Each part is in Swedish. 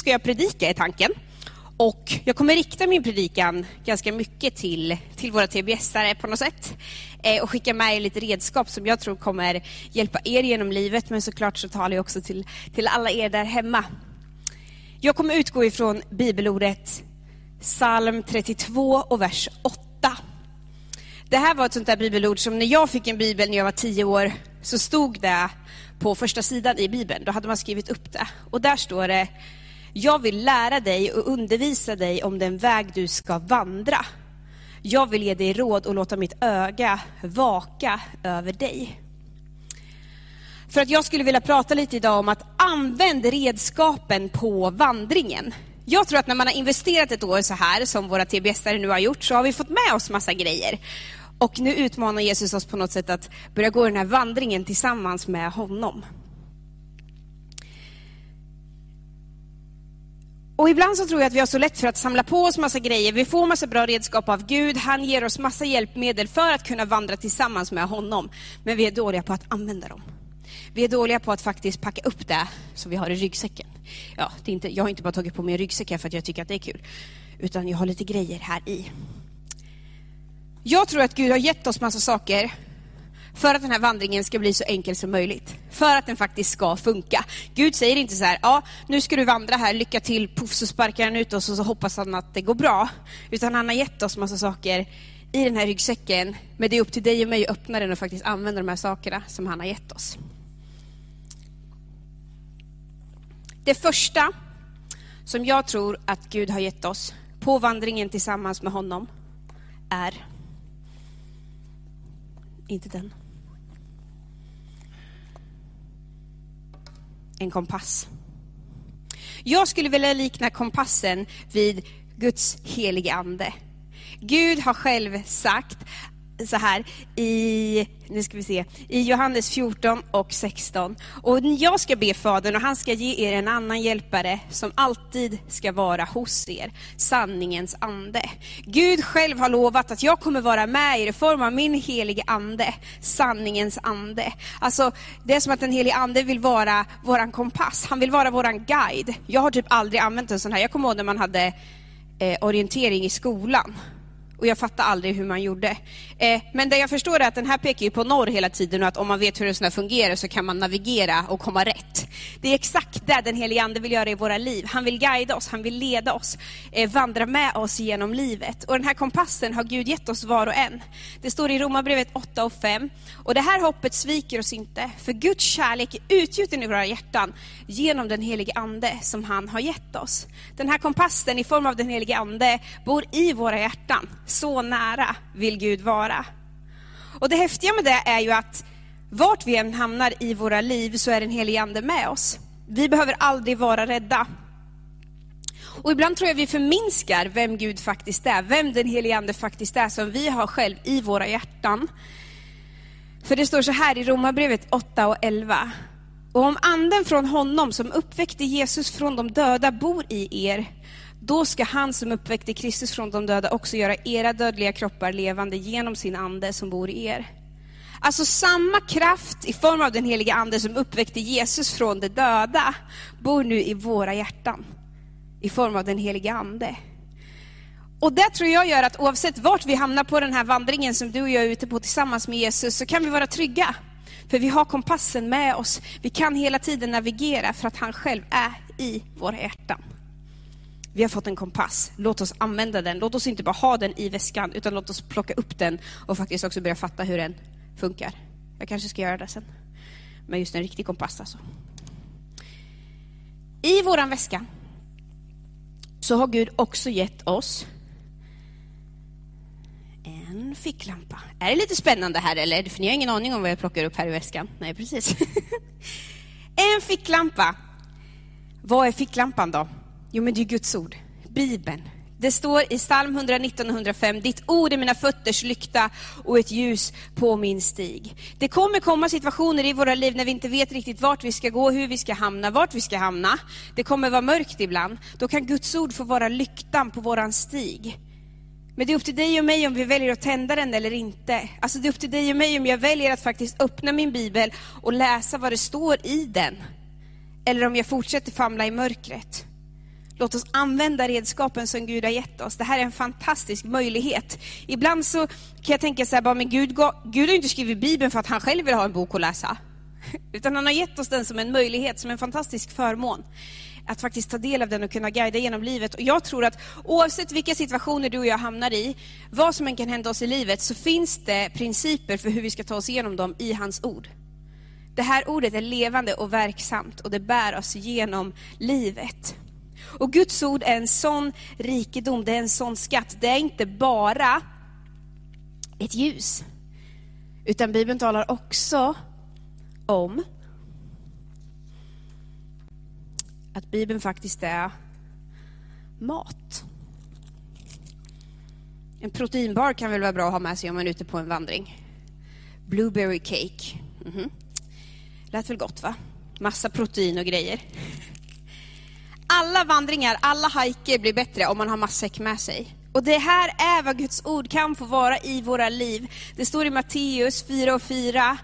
ska jag predika i tanken. Och jag kommer rikta min predikan ganska mycket till, till våra TBS-are på något sätt. Eh, och skicka med er lite redskap som jag tror kommer hjälpa er genom livet. Men såklart så talar jag också till, till alla er där hemma. Jag kommer utgå ifrån bibelordet psalm 32 och vers 8. Det här var ett sånt där bibelord som när jag fick en bibel när jag var tio år så stod det på första sidan i bibeln. Då hade man skrivit upp det. Och där står det jag vill lära dig och undervisa dig om den väg du ska vandra. Jag vill ge dig råd och låta mitt öga vaka över dig. För att jag skulle vilja prata lite idag om att använd redskapen på vandringen. Jag tror att när man har investerat ett år så här, som våra TBS-are nu har gjort, så har vi fått med oss massa grejer. Och nu utmanar Jesus oss på något sätt att börja gå den här vandringen tillsammans med honom. Och ibland så tror jag att vi har så lätt för att samla på oss massa grejer. Vi får massa bra redskap av Gud. Han ger oss massa hjälpmedel för att kunna vandra tillsammans med honom. Men vi är dåliga på att använda dem. Vi är dåliga på att faktiskt packa upp det som vi har i ryggsäcken. Ja, det är inte, jag har inte bara tagit på mig en ryggsäck här för att jag tycker att det är kul. Utan jag har lite grejer här i. Jag tror att Gud har gett oss massa saker för att den här vandringen ska bli så enkel som möjligt. För att den faktiskt ska funka. Gud säger inte så här, ja nu ska du vandra här, lycka till, puff så sparkar han ut oss och så hoppas han att det går bra. Utan han har gett oss massa saker i den här ryggsäcken. Men det är upp till dig och mig att öppna den och faktiskt använda de här sakerna som han har gett oss. Det första som jag tror att Gud har gett oss på vandringen tillsammans med honom är inte den. En kompass. Jag skulle vilja likna kompassen vid Guds helige ande. Gud har själv sagt så här i, nu ska vi se, i Johannes 14 och 16. Och jag ska be Fadern och han ska ge er en annan hjälpare som alltid ska vara hos er, sanningens ande. Gud själv har lovat att jag kommer vara med er i form av min helige ande, sanningens ande. Alltså, det är som att den helige ande vill vara våran kompass, han vill vara våran guide. Jag har typ aldrig använt en sån här, jag kommer ihåg när man hade eh, orientering i skolan och jag fattade aldrig hur man gjorde. Eh, men det jag förstår är att den här pekar ju på norr hela tiden och att om man vet hur en sån här fungerar så kan man navigera och komma rätt. Det är exakt det den helige Ande vill göra i våra liv. Han vill guida oss, han vill leda oss, eh, vandra med oss genom livet. Och den här kompassen har Gud gett oss var och en. Det står i Romarbrevet 8 och 5. Och det här hoppet sviker oss inte, för Guds kärlek är utgjuten i våra hjärtan genom den helige Ande som han har gett oss. Den här kompassen i form av den helige Ande bor i våra hjärtan så nära vill Gud vara. Och det häftiga med det är ju att vart vi än hamnar i våra liv så är den helige Ande med oss. Vi behöver aldrig vara rädda. Och ibland tror jag vi förminskar vem Gud faktiskt är, vem den helige Ande faktiskt är som vi har själv i våra hjärtan. För det står så här i Romarbrevet 8 och 11. Och om anden från honom som uppväckte Jesus från de döda bor i er, då ska han som uppväckte Kristus från de döda också göra era dödliga kroppar levande genom sin ande som bor i er. Alltså samma kraft i form av den heliga ande som uppväckte Jesus från de döda bor nu i våra hjärtan i form av den heliga ande. Och det tror jag gör att oavsett vart vi hamnar på den här vandringen som du och jag är ute på tillsammans med Jesus så kan vi vara trygga. För vi har kompassen med oss. Vi kan hela tiden navigera för att han själv är i våra hjärtan. Vi har fått en kompass. Låt oss använda den. Låt oss inte bara ha den i väskan, utan låt oss plocka upp den och faktiskt också börja fatta hur den funkar. Jag kanske ska göra det sen. Med just en riktig kompass alltså. I våran väska så har Gud också gett oss en ficklampa. Är det lite spännande här eller? För ni har ingen aning om vad jag plockar upp här i väskan. Nej, precis. en ficklampa. Vad är ficklampan då? Jo, men det är Guds ord, Bibeln. Det står i psalm 119 och 105, ditt ord är mina fötters lykta och ett ljus på min stig. Det kommer komma situationer i våra liv när vi inte vet riktigt vart vi ska gå, hur vi ska hamna, vart vi ska hamna. Det kommer vara mörkt ibland. Då kan Guds ord få vara lyktan på våran stig. Men det är upp till dig och mig om vi väljer att tända den eller inte. Alltså det är upp till dig och mig om jag väljer att faktiskt öppna min bibel och läsa vad det står i den. Eller om jag fortsätter famla i mörkret. Låt oss använda redskapen som Gud har gett oss. Det här är en fantastisk möjlighet. Ibland så kan jag tänka så här, bara, men Gud, Gud har inte skrivit Bibeln för att han själv vill ha en bok att läsa. Utan han har gett oss den som en möjlighet, som en fantastisk förmån. Att faktiskt ta del av den och kunna guida genom livet. Och jag tror att oavsett vilka situationer du och jag hamnar i, vad som än kan hända oss i livet, så finns det principer för hur vi ska ta oss igenom dem i hans ord. Det här ordet är levande och verksamt och det bär oss genom livet. Och Guds ord är en sån rikedom, det är en sån skatt. Det är inte bara ett ljus. Utan Bibeln talar också om att Bibeln faktiskt är mat. En proteinbar kan väl vara bra att ha med sig om man är ute på en vandring. Blueberry cake. Mm -hmm. Lät väl gott va? Massa protein och grejer. Alla vandringar, alla hajker blir bättre om man har matsäck med sig. Och det här är vad Guds ord kan få vara i våra liv. Det står i Matteus 4 och 4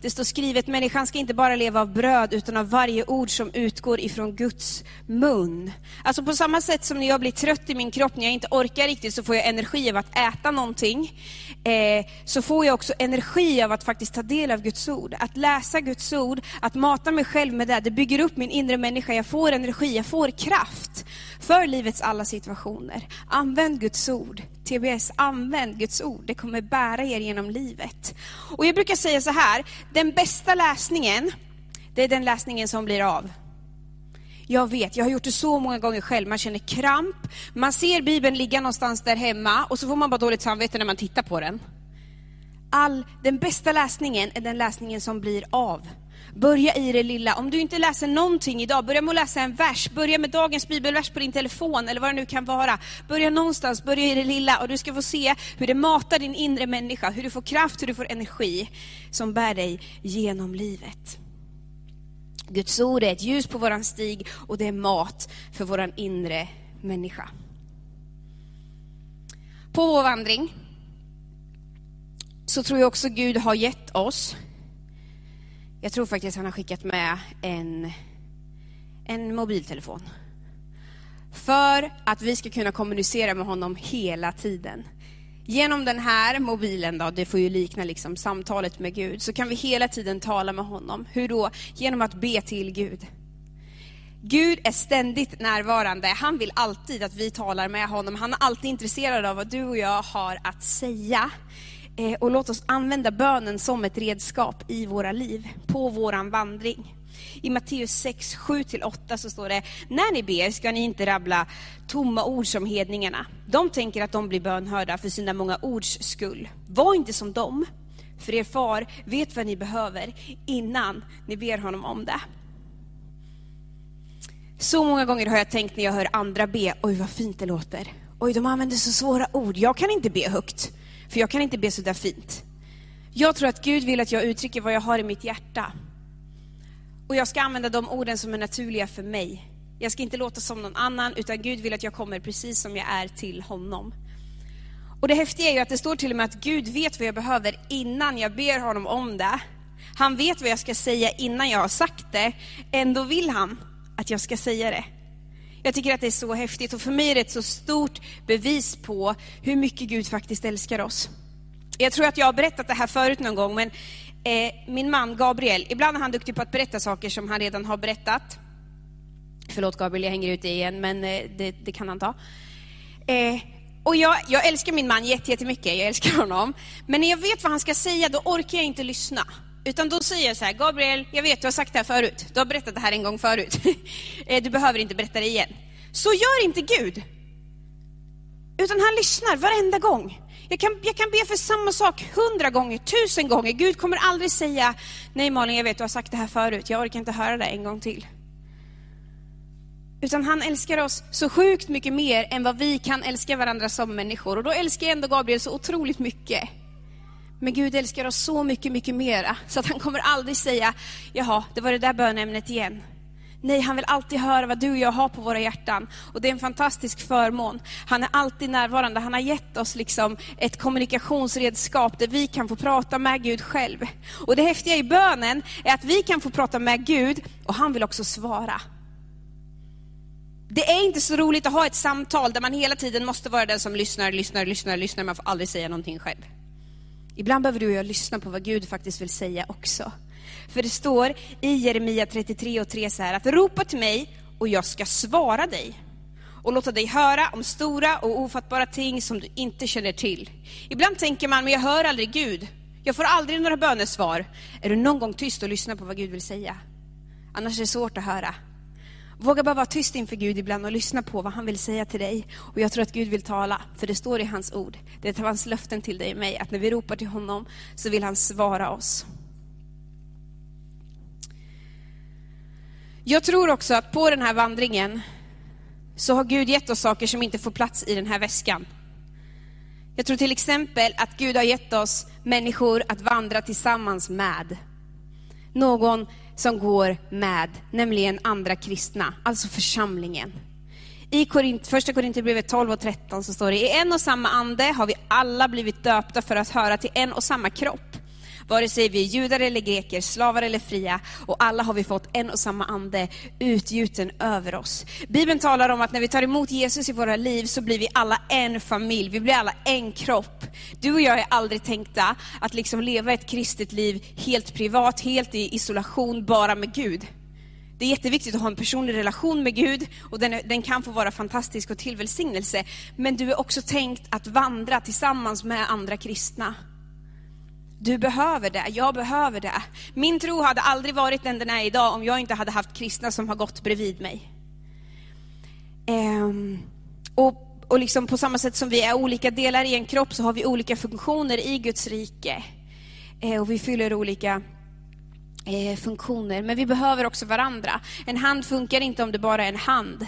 det står skrivet, människan ska inte bara leva av bröd utan av varje ord som utgår ifrån Guds mun. Alltså på samma sätt som när jag blir trött i min kropp, när jag inte orkar riktigt, så får jag energi av att äta någonting. Eh, så får jag också energi av att faktiskt ta del av Guds ord. Att läsa Guds ord, att mata mig själv med det, det bygger upp min inre människa. Jag får energi, jag får kraft för livets alla situationer. Använd Guds ord. TBS, använd Guds ord. Det kommer bära er genom livet. Och jag brukar säga så här, den bästa läsningen, det är den läsningen som blir av. Jag vet, jag har gjort det så många gånger själv. Man känner kramp, man ser Bibeln ligga någonstans där hemma och så får man bara dåligt samvete när man tittar på den. All, den bästa läsningen är den läsningen som blir av. Börja i det lilla. Om du inte läser någonting idag, börja med att läsa en vers. Börja med dagens bibelvers på din telefon eller vad det nu kan vara. Börja någonstans, börja i det lilla och du ska få se hur det matar din inre människa, hur du får kraft, hur du får energi som bär dig genom livet. Guds ord är ett ljus på våran stig och det är mat för våran inre människa. På vår vandring så tror jag också Gud har gett oss jag tror faktiskt han har skickat med en, en mobiltelefon. För att vi ska kunna kommunicera med honom hela tiden. Genom den här mobilen, då, det får ju likna liksom samtalet med Gud, så kan vi hela tiden tala med honom. Hur då? Genom att be till Gud. Gud är ständigt närvarande. Han vill alltid att vi talar med honom. Han är alltid intresserad av vad du och jag har att säga. Eh, och låt oss använda bönen som ett redskap i våra liv, på våran vandring. I Matteus 6, 7-8 så står det, när ni ber ska ni inte rabbla tomma ord som hedningarna. De tänker att de blir bönhörda för sina många ords skull. Var inte som dem, för er far vet vad ni behöver innan ni ber honom om det. Så många gånger har jag tänkt när jag hör andra be, oj vad fint det låter. Oj, de använder så svåra ord, jag kan inte be högt. För jag kan inte be så där fint. Jag tror att Gud vill att jag uttrycker vad jag har i mitt hjärta. Och jag ska använda de orden som är naturliga för mig. Jag ska inte låta som någon annan, utan Gud vill att jag kommer precis som jag är till honom. Och det häftiga är ju att det står till och med att Gud vet vad jag behöver innan jag ber honom om det. Han vet vad jag ska säga innan jag har sagt det. Ändå vill han att jag ska säga det. Jag tycker att det är så häftigt och för mig är det ett så stort bevis på hur mycket Gud faktiskt älskar oss. Jag tror att jag har berättat det här förut någon gång, men eh, min man Gabriel, ibland är han duktig på att berätta saker som han redan har berättat. Förlåt Gabriel, jag hänger ut dig igen, men eh, det, det, kan han ta. Eh, och jag, jag älskar min man jättemycket, jag älskar honom. Men när jag vet vad han ska säga, då orkar jag inte lyssna. Utan då säger jag så här, Gabriel, jag vet du har sagt det här förut. Du har berättat det här en gång förut. Eh, du behöver inte berätta det igen. Så gör inte Gud. Utan han lyssnar varenda gång. Jag kan, jag kan be för samma sak hundra gånger, tusen gånger. Gud kommer aldrig säga, nej Malin, jag vet du har sagt det här förut. Jag orkar inte höra det en gång till. Utan han älskar oss så sjukt mycket mer än vad vi kan älska varandra som människor. Och då älskar jag ändå Gabriel så otroligt mycket. Men Gud älskar oss så mycket, mycket mera, så att han kommer aldrig säga, jaha, det var det där bönämnet igen. Nej, han vill alltid höra vad du och jag har på våra hjärtan. Och det är en fantastisk förmån. Han är alltid närvarande. Han har gett oss liksom ett kommunikationsredskap där vi kan få prata med Gud själv. Och det häftiga i bönen är att vi kan få prata med Gud och han vill också svara. Det är inte så roligt att ha ett samtal där man hela tiden måste vara den som lyssnar, lyssnar, lyssnar, lyssnar. Man får aldrig säga någonting själv. Ibland behöver du och jag lyssna på vad Gud faktiskt vill säga också. För det står i Jeremia 33 och 3 så här att ropa till mig och jag ska svara dig och låta dig höra om stora och ofattbara ting som du inte känner till. Ibland tänker man, men jag hör aldrig Gud. Jag får aldrig några bönesvar. Är du någon gång tyst och lyssnar på vad Gud vill säga? Annars är det svårt att höra. Våga bara vara tyst inför Gud ibland och lyssna på vad han vill säga till dig. Och jag tror att Gud vill tala, för det står i hans ord. Det är hans löften till dig och mig, att när vi ropar till honom så vill han svara oss. Jag tror också att på den här vandringen så har Gud gett oss saker som inte får plats i den här väskan. Jag tror till exempel att Gud har gett oss människor att vandra tillsammans med. Någon som går med, nämligen andra kristna, alltså församlingen. I Korint, första Korinthierbrevet 12 och 13 så står det, i en och samma ande har vi alla blivit döpta för att höra till en och samma kropp. Vare sig vi är judar eller greker, slavar eller fria, och alla har vi fått en och samma ande utgjuten över oss. Bibeln talar om att när vi tar emot Jesus i våra liv så blir vi alla en familj, vi blir alla en kropp. Du och jag är aldrig tänkta att liksom leva ett kristet liv helt privat, helt i isolation, bara med Gud. Det är jätteviktigt att ha en personlig relation med Gud och den, den, kan få vara fantastisk och till välsignelse. Men du är också tänkt att vandra tillsammans med andra kristna. Du behöver det, jag behöver det. Min tro hade aldrig varit den den är idag om jag inte hade haft kristna som har gått bredvid mig. Ehm, och, och liksom på samma sätt som vi är olika delar i en kropp så har vi olika funktioner i Guds rike. Ehm, och vi fyller olika eh, funktioner, men vi behöver också varandra. En hand funkar inte om det bara är en hand.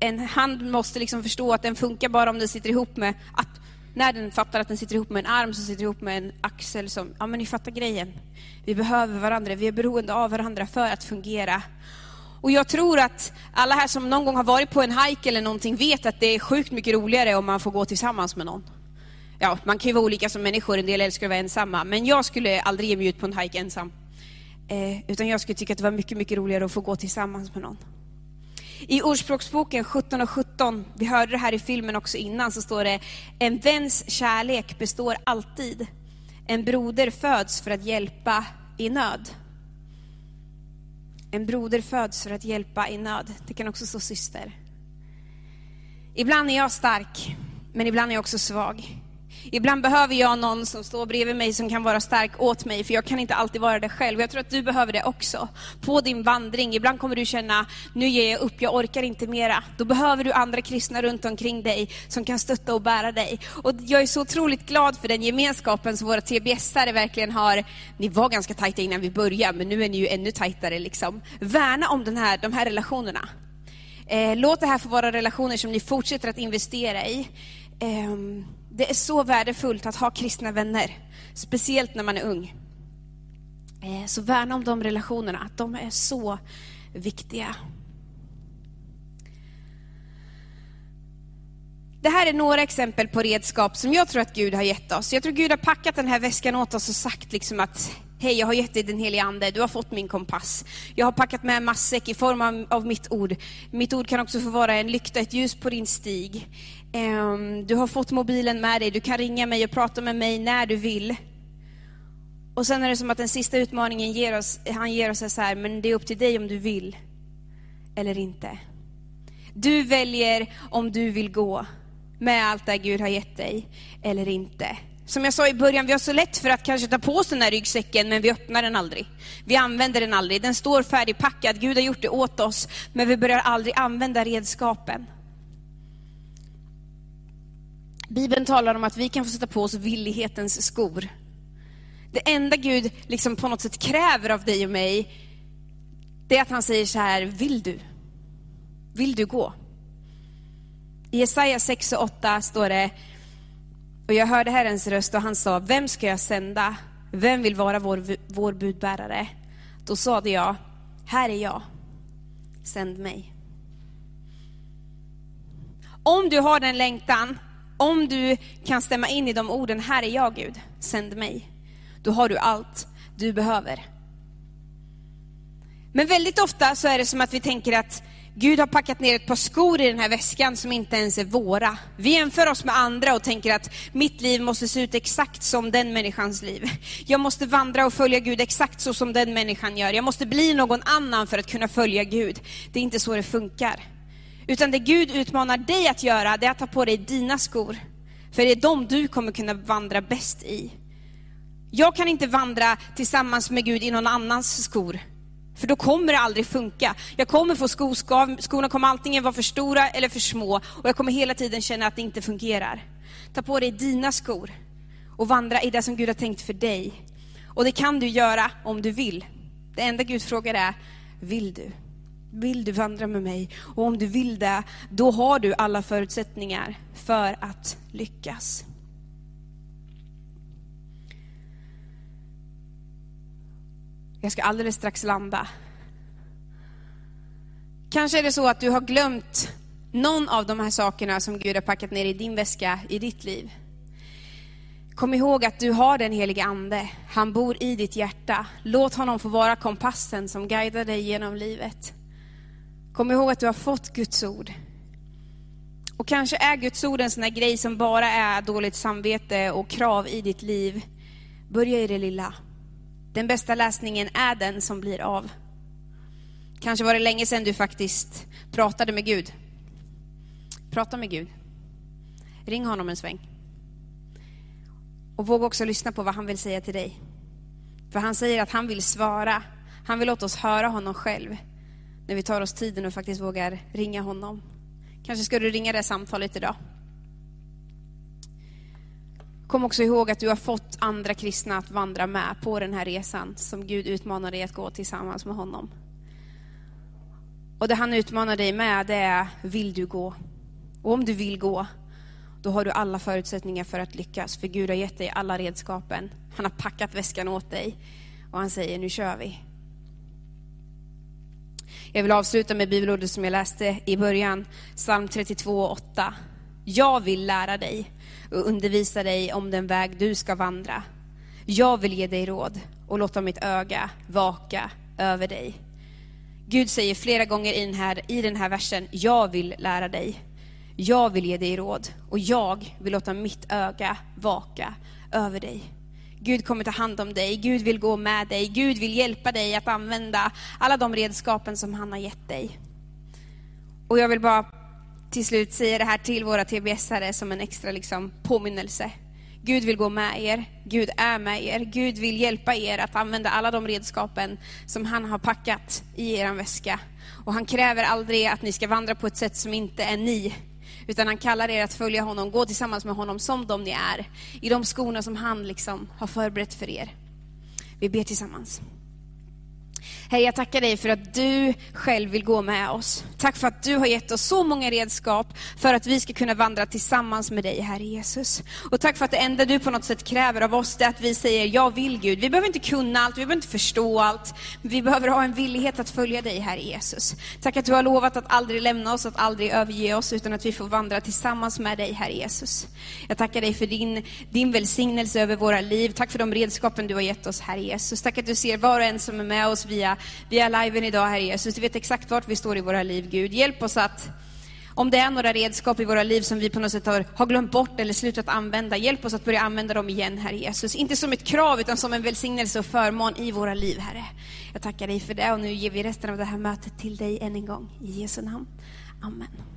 En hand måste liksom förstå att den funkar bara om den sitter ihop med att när den fattar att den sitter ihop med en arm, som sitter ihop med en axel. Som, ja men ni fattar grejen. Vi behöver varandra, vi är beroende av varandra för att fungera. Och jag tror att alla här som någon gång har varit på en hike eller någonting vet att det är sjukt mycket roligare om man får gå tillsammans med någon. Ja, man kan ju vara olika som människor, en del älskar att vara ensamma, men jag skulle aldrig ge mig ut på en hike ensam. Eh, utan jag skulle tycka att det var mycket, mycket roligare att få gå tillsammans med någon. I Ordspråksboken 17 och 17, vi hörde det här i filmen också innan, så står det En väns kärlek består alltid. En broder föds för att hjälpa i nöd. En broder föds för att hjälpa i nöd. Det kan också stå syster. Ibland är jag stark, men ibland är jag också svag. Ibland behöver jag någon som står bredvid mig som kan vara stark åt mig, för jag kan inte alltid vara det själv. Jag tror att du behöver det också. På din vandring, ibland kommer du känna, nu ger jag upp, jag orkar inte mera. Då behöver du andra kristna runt omkring dig som kan stötta och bära dig. Och jag är så otroligt glad för den gemenskapen som våra TBS-are verkligen har. Ni var ganska tajta innan vi började, men nu är ni ju ännu tajtare. Liksom. Värna om den här, de här relationerna. Eh, låt det här få vara relationer som ni fortsätter att investera i. Eh, det är så värdefullt att ha kristna vänner, speciellt när man är ung. Eh, så värna om de relationerna, att de är så viktiga. Det här är några exempel på redskap som jag tror att Gud har gett oss. Jag tror Gud har packat den här väskan åt oss och sagt liksom att Hej, jag har gett dig den heliga Ande, du har fått min kompass. Jag har packat med en matsäck i form av, av, mitt ord. Mitt ord kan också få vara en lykta, ett ljus på din stig. Um, du har fått mobilen med dig, du kan ringa mig och prata med mig när du vill. Och sen är det som att den sista utmaningen ger oss, han ger oss är så här, men det är upp till dig om du vill eller inte. Du väljer om du vill gå med allt det Gud har gett dig eller inte. Som jag sa i början, vi har så lätt för att kanske ta på oss den här ryggsäcken, men vi öppnar den aldrig. Vi använder den aldrig. Den står färdigpackad, Gud har gjort det åt oss, men vi börjar aldrig använda redskapen. Bibeln talar om att vi kan få sätta på oss villighetens skor. Det enda Gud liksom på något sätt kräver av dig och mig, det är att han säger så här, vill du? Vill du gå? I Jesaja 6 och 8 står det, och jag hörde Herrens röst och han sa, vem ska jag sända? Vem vill vara vår, vår budbärare? Då sade jag, här är jag, sänd mig. Om du har den längtan, om du kan stämma in i de orden, här är jag Gud, sänd mig. Då har du allt du behöver. Men väldigt ofta så är det som att vi tänker att Gud har packat ner ett par skor i den här väskan som inte ens är våra. Vi jämför oss med andra och tänker att mitt liv måste se ut exakt som den människans liv. Jag måste vandra och följa Gud exakt så som den människan gör. Jag måste bli någon annan för att kunna följa Gud. Det är inte så det funkar. Utan det Gud utmanar dig att göra, det är att ta på dig dina skor. För det är de du kommer kunna vandra bäst i. Jag kan inte vandra tillsammans med Gud i någon annans skor. För då kommer det aldrig funka. Jag kommer få skoskav, skorna kommer antingen vara för stora eller för små och jag kommer hela tiden känna att det inte fungerar. Ta på dig dina skor och vandra i det som Gud har tänkt för dig. Och det kan du göra om du vill. Det enda Gud frågar är, vill du? Vill du vandra med mig? Och om du vill det, då har du alla förutsättningar för att lyckas. Jag ska alldeles strax landa. Kanske är det så att du har glömt någon av de här sakerna som Gud har packat ner i din väska i ditt liv. Kom ihåg att du har den helige Ande. Han bor i ditt hjärta. Låt honom få vara kompassen som guidar dig genom livet. Kom ihåg att du har fått Guds ord. Och kanske är Guds ord en sån där grej som bara är dåligt samvete och krav i ditt liv. Börja i det lilla. Den bästa läsningen är den som blir av. Kanske var det länge sedan du faktiskt pratade med Gud. Prata med Gud. Ring honom en sväng. Och våga också lyssna på vad han vill säga till dig. För han säger att han vill svara. Han vill låta oss höra honom själv. När vi tar oss tiden och faktiskt vågar ringa honom. Kanske ska du ringa det samtalet idag. Kom också ihåg att du har fått andra kristna att vandra med på den här resan som Gud utmanar dig att gå tillsammans med honom. Och det han utmanar dig med det är, vill du gå? Och om du vill gå, då har du alla förutsättningar för att lyckas. För Gud har gett dig alla redskapen. Han har packat väskan åt dig. Och han säger, nu kör vi. Jag vill avsluta med bibelordet som jag läste i början, psalm 32, 8. Jag vill lära dig och undervisa dig om den väg du ska vandra. Jag vill ge dig råd och låta mitt öga vaka över dig. Gud säger flera gånger i den, här, i den här versen, jag vill lära dig. Jag vill ge dig råd och jag vill låta mitt öga vaka över dig. Gud kommer ta hand om dig, Gud vill gå med dig, Gud vill hjälpa dig att använda alla de redskapen som han har gett dig. Och jag vill bara till slut säga det här till våra TBS-are som en extra liksom, påminnelse. Gud vill gå med er, Gud är med er, Gud vill hjälpa er att använda alla de redskapen som han har packat i er väska. Och han kräver aldrig att ni ska vandra på ett sätt som inte är ni, utan han kallar er att följa honom, gå tillsammans med honom som de ni är, i de skorna som han liksom har förberett för er. Vi ber tillsammans. Herre, jag tackar dig för att du själv vill gå med oss. Tack för att du har gett oss så många redskap för att vi ska kunna vandra tillsammans med dig, Herre Jesus. Och tack för att det enda du på något sätt kräver av oss, är att vi säger, jag vill Gud. Vi behöver inte kunna allt, vi behöver inte förstå allt, men vi behöver ha en villighet att följa dig, Herre Jesus. Tack att du har lovat att aldrig lämna oss, att aldrig överge oss, utan att vi får vandra tillsammans med dig, Herre Jesus. Jag tackar dig för din, din välsignelse över våra liv. Tack för de redskapen du har gett oss, Herre Jesus. Tack att du ser var och en som är med oss via via via, liven idag, Herre Jesus. Du vet exakt vart vi står i våra liv, Gud. Hjälp oss att, om det är några redskap i våra liv som vi på något sätt har, har glömt bort eller slutat använda, hjälp oss att börja använda dem igen, Herre Jesus. Inte som ett krav, utan som en välsignelse och förmån i våra liv, Herre. Jag tackar dig för det och nu ger vi resten av det här mötet till dig än en gång. I Jesu namn. Amen.